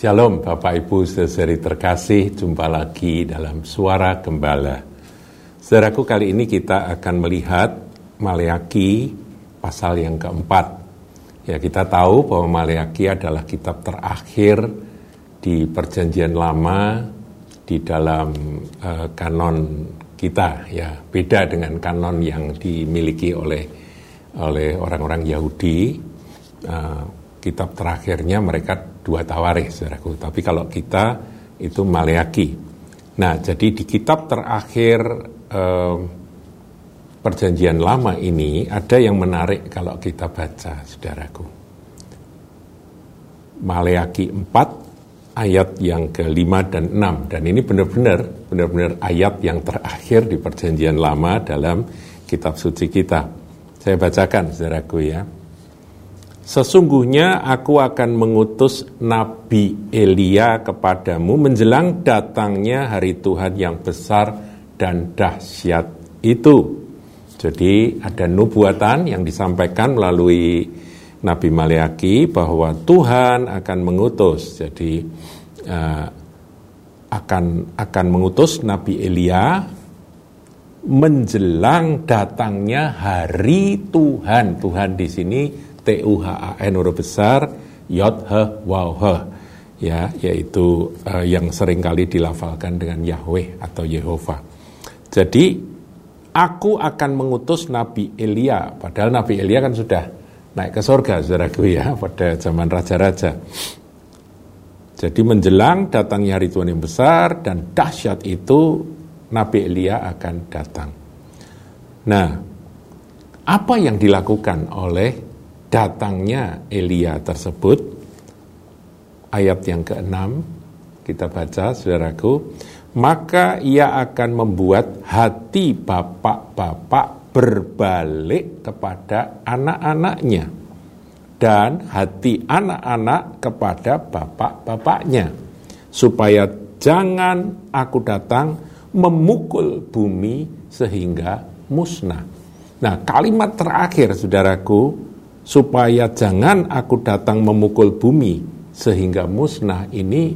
Shalom Bapak Ibu saudari terkasih, jumpa lagi dalam Suara Gembala. Saudaraku kali ini kita akan melihat Maleaki pasal yang keempat. Ya kita tahu bahwa Maleaki adalah kitab terakhir di perjanjian lama di dalam uh, kanon kita ya beda dengan kanon yang dimiliki oleh oleh orang-orang Yahudi uh, kitab terakhirnya mereka dua tawarikh saudaraku. Tapi kalau kita itu Maleaki. Nah, jadi di kitab terakhir eh, perjanjian lama ini ada yang menarik kalau kita baca, saudaraku. Maleaki 4 ayat yang ke-5 dan 6 dan ini benar-benar benar-benar ayat yang terakhir di perjanjian lama dalam kitab suci kita. Saya bacakan saudaraku ya. Sesungguhnya aku akan mengutus Nabi Elia kepadamu menjelang datangnya hari Tuhan yang besar dan dahsyat itu. Jadi ada nubuatan yang disampaikan melalui Nabi Maleaki bahwa Tuhan akan mengutus. Jadi uh, akan akan mengutus Nabi Elia menjelang datangnya hari Tuhan. Tuhan di sini T U H A N huruf besar Yod H Waw H ya yaitu uh, yang sering kali dilafalkan dengan Yahweh atau Yehova. Jadi aku akan mengutus Nabi Elia padahal Nabi Elia kan sudah naik ke surga saudaraku ya pada zaman raja-raja. Jadi menjelang datangnya hari Tuhan yang besar dan dahsyat itu Nabi Elia akan datang. Nah, apa yang dilakukan oleh datangnya Elia tersebut ayat yang keenam kita baca saudaraku maka ia akan membuat hati bapak-bapak berbalik kepada anak-anaknya dan hati anak-anak kepada bapak-bapaknya supaya jangan aku datang memukul bumi sehingga musnah. Nah, kalimat terakhir saudaraku supaya jangan aku datang memukul bumi sehingga musnah ini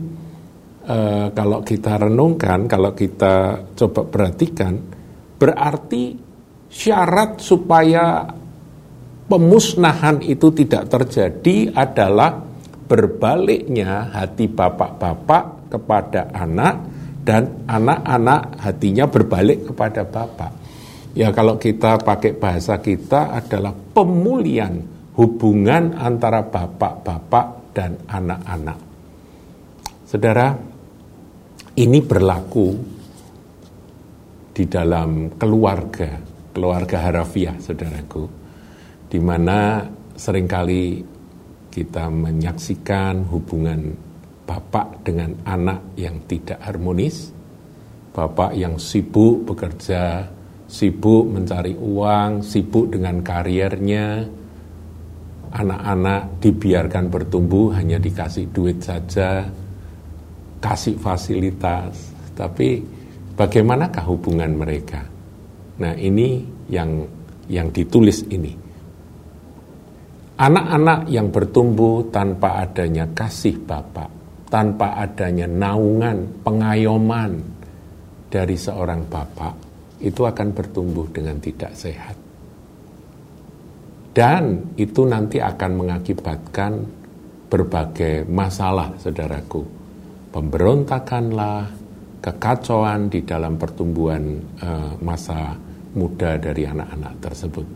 e, kalau kita renungkan, kalau kita coba perhatikan, berarti syarat supaya pemusnahan itu tidak terjadi adalah berbaliknya hati bapak-bapak kepada anak dan anak-anak hatinya berbalik kepada bapak. Ya kalau kita pakai bahasa kita adalah pemulihan hubungan antara bapak-bapak dan anak-anak. Saudara, ini berlaku di dalam keluarga, keluarga harafiah, saudaraku, di mana sering kali kita menyaksikan hubungan bapak dengan anak yang tidak harmonis, bapak yang sibuk bekerja, sibuk mencari uang, sibuk dengan karirnya, anak-anak dibiarkan bertumbuh hanya dikasih duit saja, kasih fasilitas, tapi bagaimanakah hubungan mereka? Nah ini yang yang ditulis ini. Anak-anak yang bertumbuh tanpa adanya kasih Bapak, tanpa adanya naungan, pengayoman dari seorang Bapak, itu akan bertumbuh dengan tidak sehat. Dan itu nanti akan mengakibatkan berbagai masalah, saudaraku. Pemberontakanlah, kekacauan di dalam pertumbuhan uh, masa muda dari anak-anak tersebut.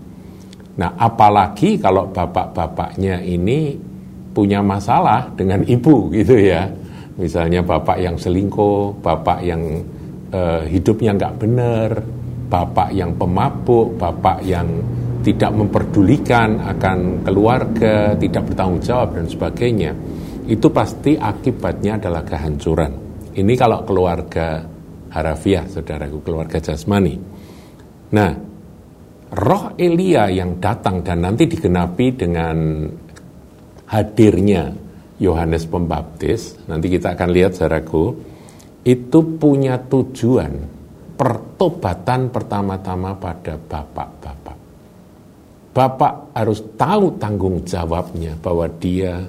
Nah, apalagi kalau bapak-bapaknya ini punya masalah dengan ibu gitu ya. Misalnya bapak yang selingkuh, bapak yang uh, hidupnya nggak benar, bapak yang pemabuk, bapak yang tidak memperdulikan akan keluarga, tidak bertanggung jawab dan sebagainya, itu pasti akibatnya adalah kehancuran. Ini kalau keluarga harafiah, saudaraku, keluarga jasmani. Nah, roh Elia yang datang dan nanti digenapi dengan hadirnya Yohanes Pembaptis, nanti kita akan lihat saudaraku, itu punya tujuan pertobatan pertama-tama pada bapak-bapak. Bapak harus tahu tanggung jawabnya bahwa dia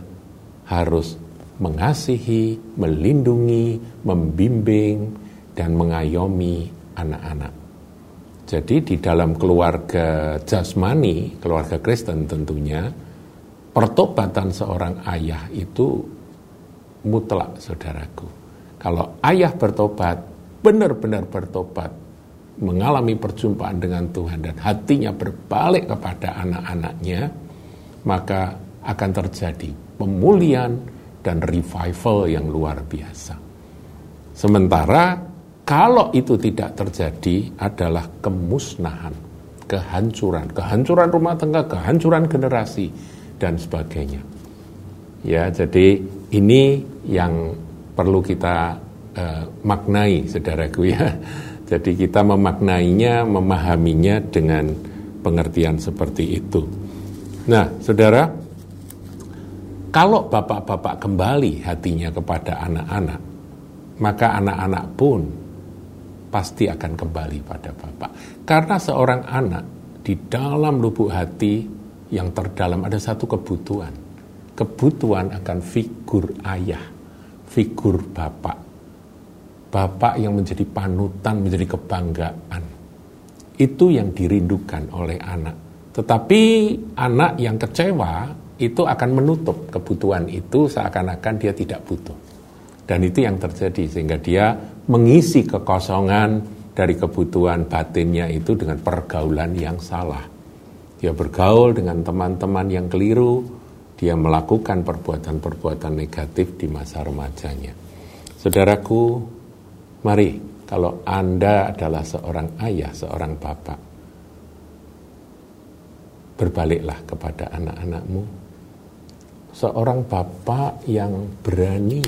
harus mengasihi, melindungi, membimbing, dan mengayomi anak-anak. Jadi di dalam keluarga jasmani, keluarga Kristen tentunya, pertobatan seorang ayah itu mutlak, saudaraku. Kalau ayah bertobat, benar-benar bertobat, mengalami perjumpaan dengan Tuhan dan hatinya berbalik kepada anak-anaknya, maka akan terjadi pemulihan dan revival yang luar biasa. Sementara kalau itu tidak terjadi adalah kemusnahan, kehancuran, kehancuran rumah tangga, kehancuran generasi dan sebagainya. Ya, jadi ini yang perlu kita uh, maknai, saudaraku ya. Jadi kita memaknainya, memahaminya dengan pengertian seperti itu. Nah, saudara, kalau bapak-bapak kembali hatinya kepada anak-anak, maka anak-anak pun pasti akan kembali pada bapak. Karena seorang anak di dalam lubuk hati yang terdalam ada satu kebutuhan. Kebutuhan akan figur ayah, figur bapak, bapak yang menjadi panutan, menjadi kebanggaan. Itu yang dirindukan oleh anak. Tetapi anak yang kecewa itu akan menutup kebutuhan itu seakan-akan dia tidak butuh. Dan itu yang terjadi sehingga dia mengisi kekosongan dari kebutuhan batinnya itu dengan pergaulan yang salah. Dia bergaul dengan teman-teman yang keliru, dia melakukan perbuatan-perbuatan negatif di masa remajanya. Saudaraku, Mari, kalau Anda adalah seorang ayah, seorang bapak, berbaliklah kepada anak-anakmu. Seorang bapak yang berani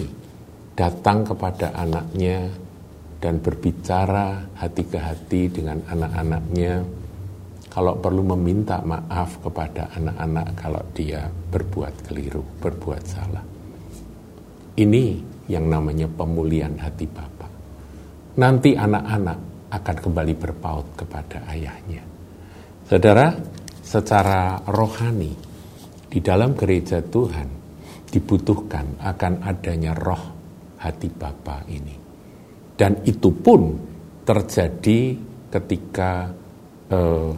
datang kepada anaknya dan berbicara hati ke hati dengan anak-anaknya. Kalau perlu meminta maaf kepada anak-anak kalau dia berbuat keliru, berbuat salah. Ini yang namanya pemulihan hati bapak nanti anak-anak akan kembali berpaut kepada ayahnya. Saudara, secara rohani di dalam gereja Tuhan dibutuhkan akan adanya roh hati Bapa ini. Dan itu pun terjadi ketika eh,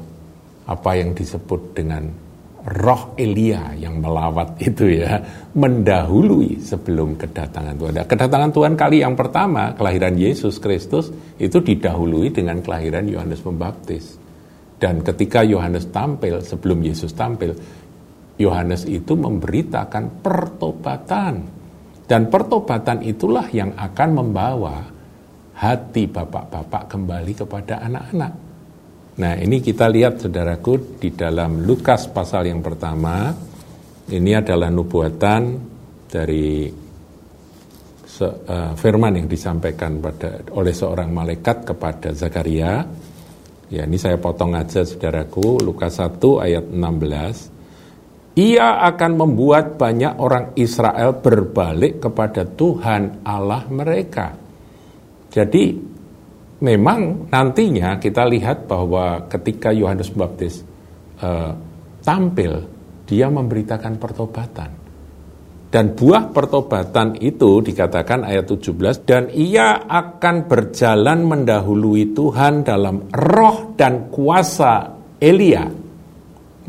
apa yang disebut dengan roh Elia yang melawat itu ya mendahului sebelum kedatangan Tuhan. Nah, kedatangan Tuhan kali yang pertama kelahiran Yesus Kristus itu didahului dengan kelahiran Yohanes Pembaptis. Dan ketika Yohanes tampil sebelum Yesus tampil, Yohanes itu memberitakan pertobatan. Dan pertobatan itulah yang akan membawa hati bapak-bapak kembali kepada anak-anak. Nah ini kita lihat saudaraku di dalam Lukas pasal yang pertama ini adalah nubuatan dari se, uh, firman yang disampaikan pada oleh seorang malaikat kepada Zakaria. Ya ini saya potong aja saudaraku Lukas 1 ayat 16. Ia akan membuat banyak orang Israel berbalik kepada Tuhan Allah mereka. Jadi memang nantinya kita lihat bahwa ketika Yohanes Baptis uh, tampil, dia memberitakan pertobatan. Dan buah pertobatan itu dikatakan ayat 17, dan ia akan berjalan mendahului Tuhan dalam roh dan kuasa Elia.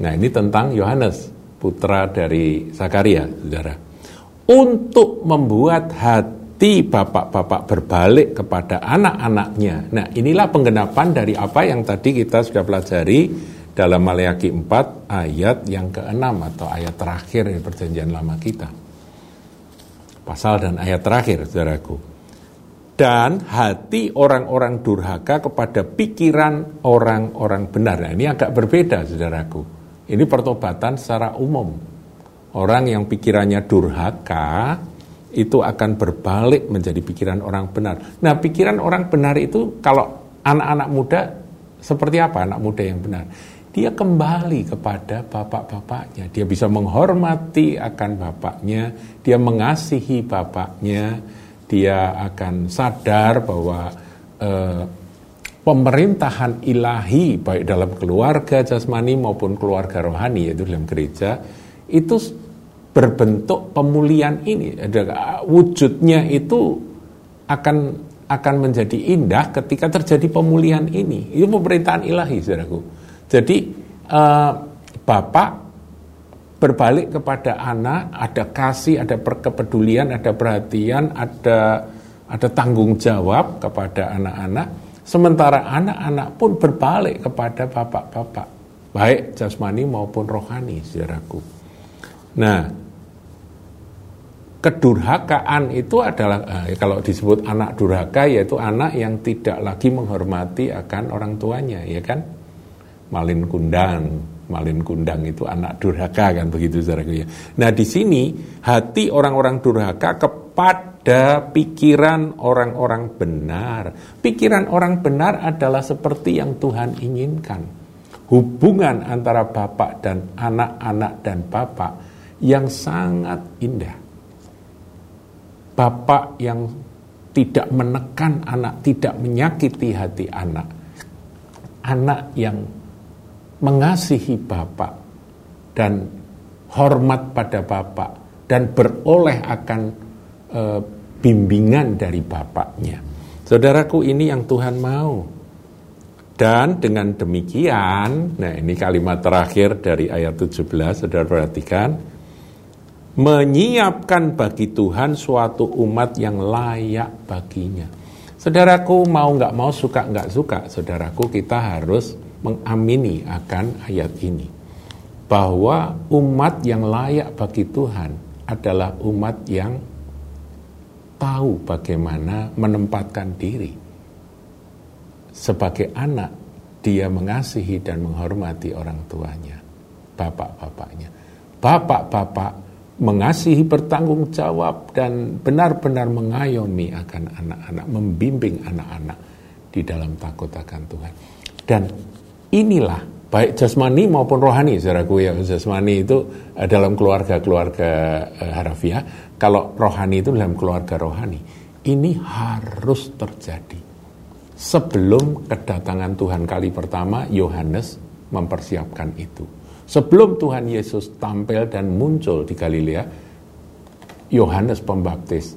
Nah ini tentang Yohanes, putra dari Zakaria, saudara. Untuk membuat hati hati bapak-bapak berbalik kepada anak-anaknya. Nah, inilah penggenapan dari apa yang tadi kita sudah pelajari dalam Maleakhi 4 ayat yang ke-6 atau ayat terakhir di perjanjian lama kita. Pasal dan ayat terakhir, saudaraku. Dan hati orang-orang durhaka kepada pikiran orang-orang benar. Nah, ini agak berbeda, saudaraku. Ini pertobatan secara umum. Orang yang pikirannya durhaka, itu akan berbalik menjadi pikiran orang benar. Nah, pikiran orang benar itu kalau anak-anak muda seperti apa anak muda yang benar? Dia kembali kepada bapak-bapaknya. Dia bisa menghormati akan bapaknya, dia mengasihi bapaknya, dia akan sadar bahwa eh, pemerintahan ilahi baik dalam keluarga jasmani maupun keluarga rohani yaitu dalam gereja itu berbentuk pemulihan ini, wujudnya itu akan akan menjadi indah ketika terjadi pemulihan ini. Itu pemerintahan ilahi, saudaraku. Jadi uh, bapak berbalik kepada anak, ada kasih, ada kepedulian, ada perhatian, ada ada tanggung jawab kepada anak-anak. Sementara anak-anak pun berbalik kepada bapak-bapak, baik jasmani maupun rohani, saudaraku. Nah, kedurhakaan itu adalah eh, kalau disebut anak durhaka yaitu anak yang tidak lagi menghormati akan orang tuanya, ya kan? Malin kundang, malin kundang itu anak durhaka kan begitu saudaraku ya. Nah, di sini hati orang-orang durhaka kepada pikiran orang-orang benar. Pikiran orang benar adalah seperti yang Tuhan inginkan. Hubungan antara bapak dan anak-anak dan bapak yang sangat indah bapak yang tidak menekan anak, tidak menyakiti hati anak. Anak yang mengasihi bapak dan hormat pada bapak dan beroleh akan e, bimbingan dari bapaknya. Saudaraku ini yang Tuhan mau. Dan dengan demikian, nah ini kalimat terakhir dari ayat 17, saudara perhatikan, menyiapkan bagi Tuhan suatu umat yang layak baginya. Saudaraku mau nggak mau suka nggak suka, saudaraku kita harus mengamini akan ayat ini bahwa umat yang layak bagi Tuhan adalah umat yang tahu bagaimana menempatkan diri sebagai anak dia mengasihi dan menghormati orang tuanya, bapak-bapaknya. Bapak-bapak mengasihi bertanggung jawab dan benar-benar mengayomi akan anak-anak, membimbing anak-anak di dalam takut akan Tuhan. Dan inilah baik jasmani maupun rohani, saudaraku ya jasmani itu eh, dalam keluarga-keluarga eh, harafiah, kalau rohani itu dalam keluarga rohani. Ini harus terjadi. Sebelum kedatangan Tuhan kali pertama, Yohanes mempersiapkan itu Sebelum Tuhan Yesus tampil dan muncul di Galilea, Yohanes Pembaptis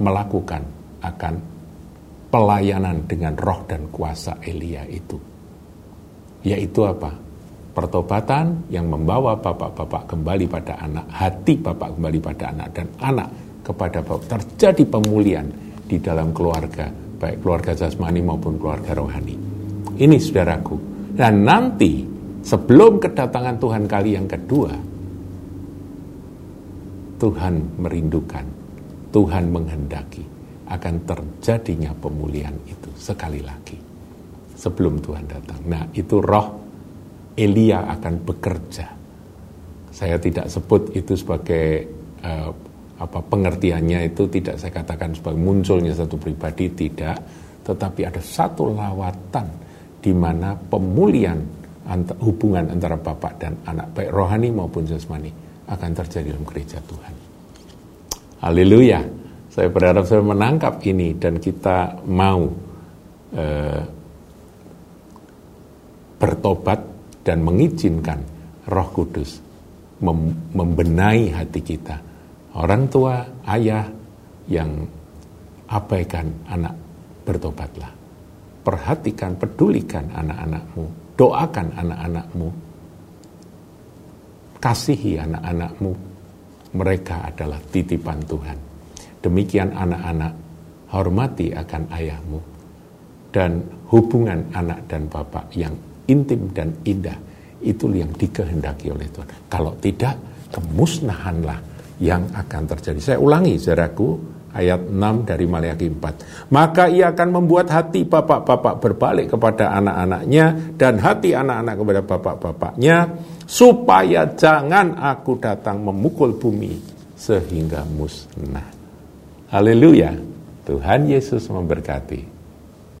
melakukan akan pelayanan dengan roh dan kuasa Elia itu. Yaitu apa? Pertobatan yang membawa bapak-bapak kembali pada anak, hati bapak kembali pada anak, dan anak kepada bapak. Terjadi pemulihan di dalam keluarga, baik keluarga jasmani maupun keluarga rohani. Ini saudaraku. Dan nanti sebelum kedatangan Tuhan kali yang kedua, Tuhan merindukan, Tuhan menghendaki akan terjadinya pemulihan itu sekali lagi sebelum Tuhan datang. Nah, itu roh Elia akan bekerja. Saya tidak sebut itu sebagai uh, apa pengertiannya itu tidak saya katakan sebagai munculnya satu pribadi tidak, tetapi ada satu lawatan di mana pemulihan antar, hubungan antara bapak dan anak baik rohani maupun jasmani akan terjadi dalam gereja Tuhan. Haleluya. Saya berharap saya menangkap ini dan kita mau eh, bertobat dan mengizinkan Roh Kudus mem membenahi hati kita. Orang tua, ayah yang abaikan anak bertobatlah. Perhatikan, pedulikan anak-anakmu Doakan anak-anakmu. Kasihi anak-anakmu. Mereka adalah titipan Tuhan. Demikian anak-anak, hormati akan ayahmu. Dan hubungan anak dan bapak yang intim dan indah, itu yang dikehendaki oleh Tuhan. Kalau tidak, kemusnahanlah yang akan terjadi. Saya ulangi, saudaraku, ayat 6 dari Maliaki 4. Maka ia akan membuat hati bapak-bapak berbalik kepada anak-anaknya dan hati anak-anak kepada bapak-bapaknya supaya jangan aku datang memukul bumi sehingga musnah. Haleluya. Tuhan Yesus memberkati.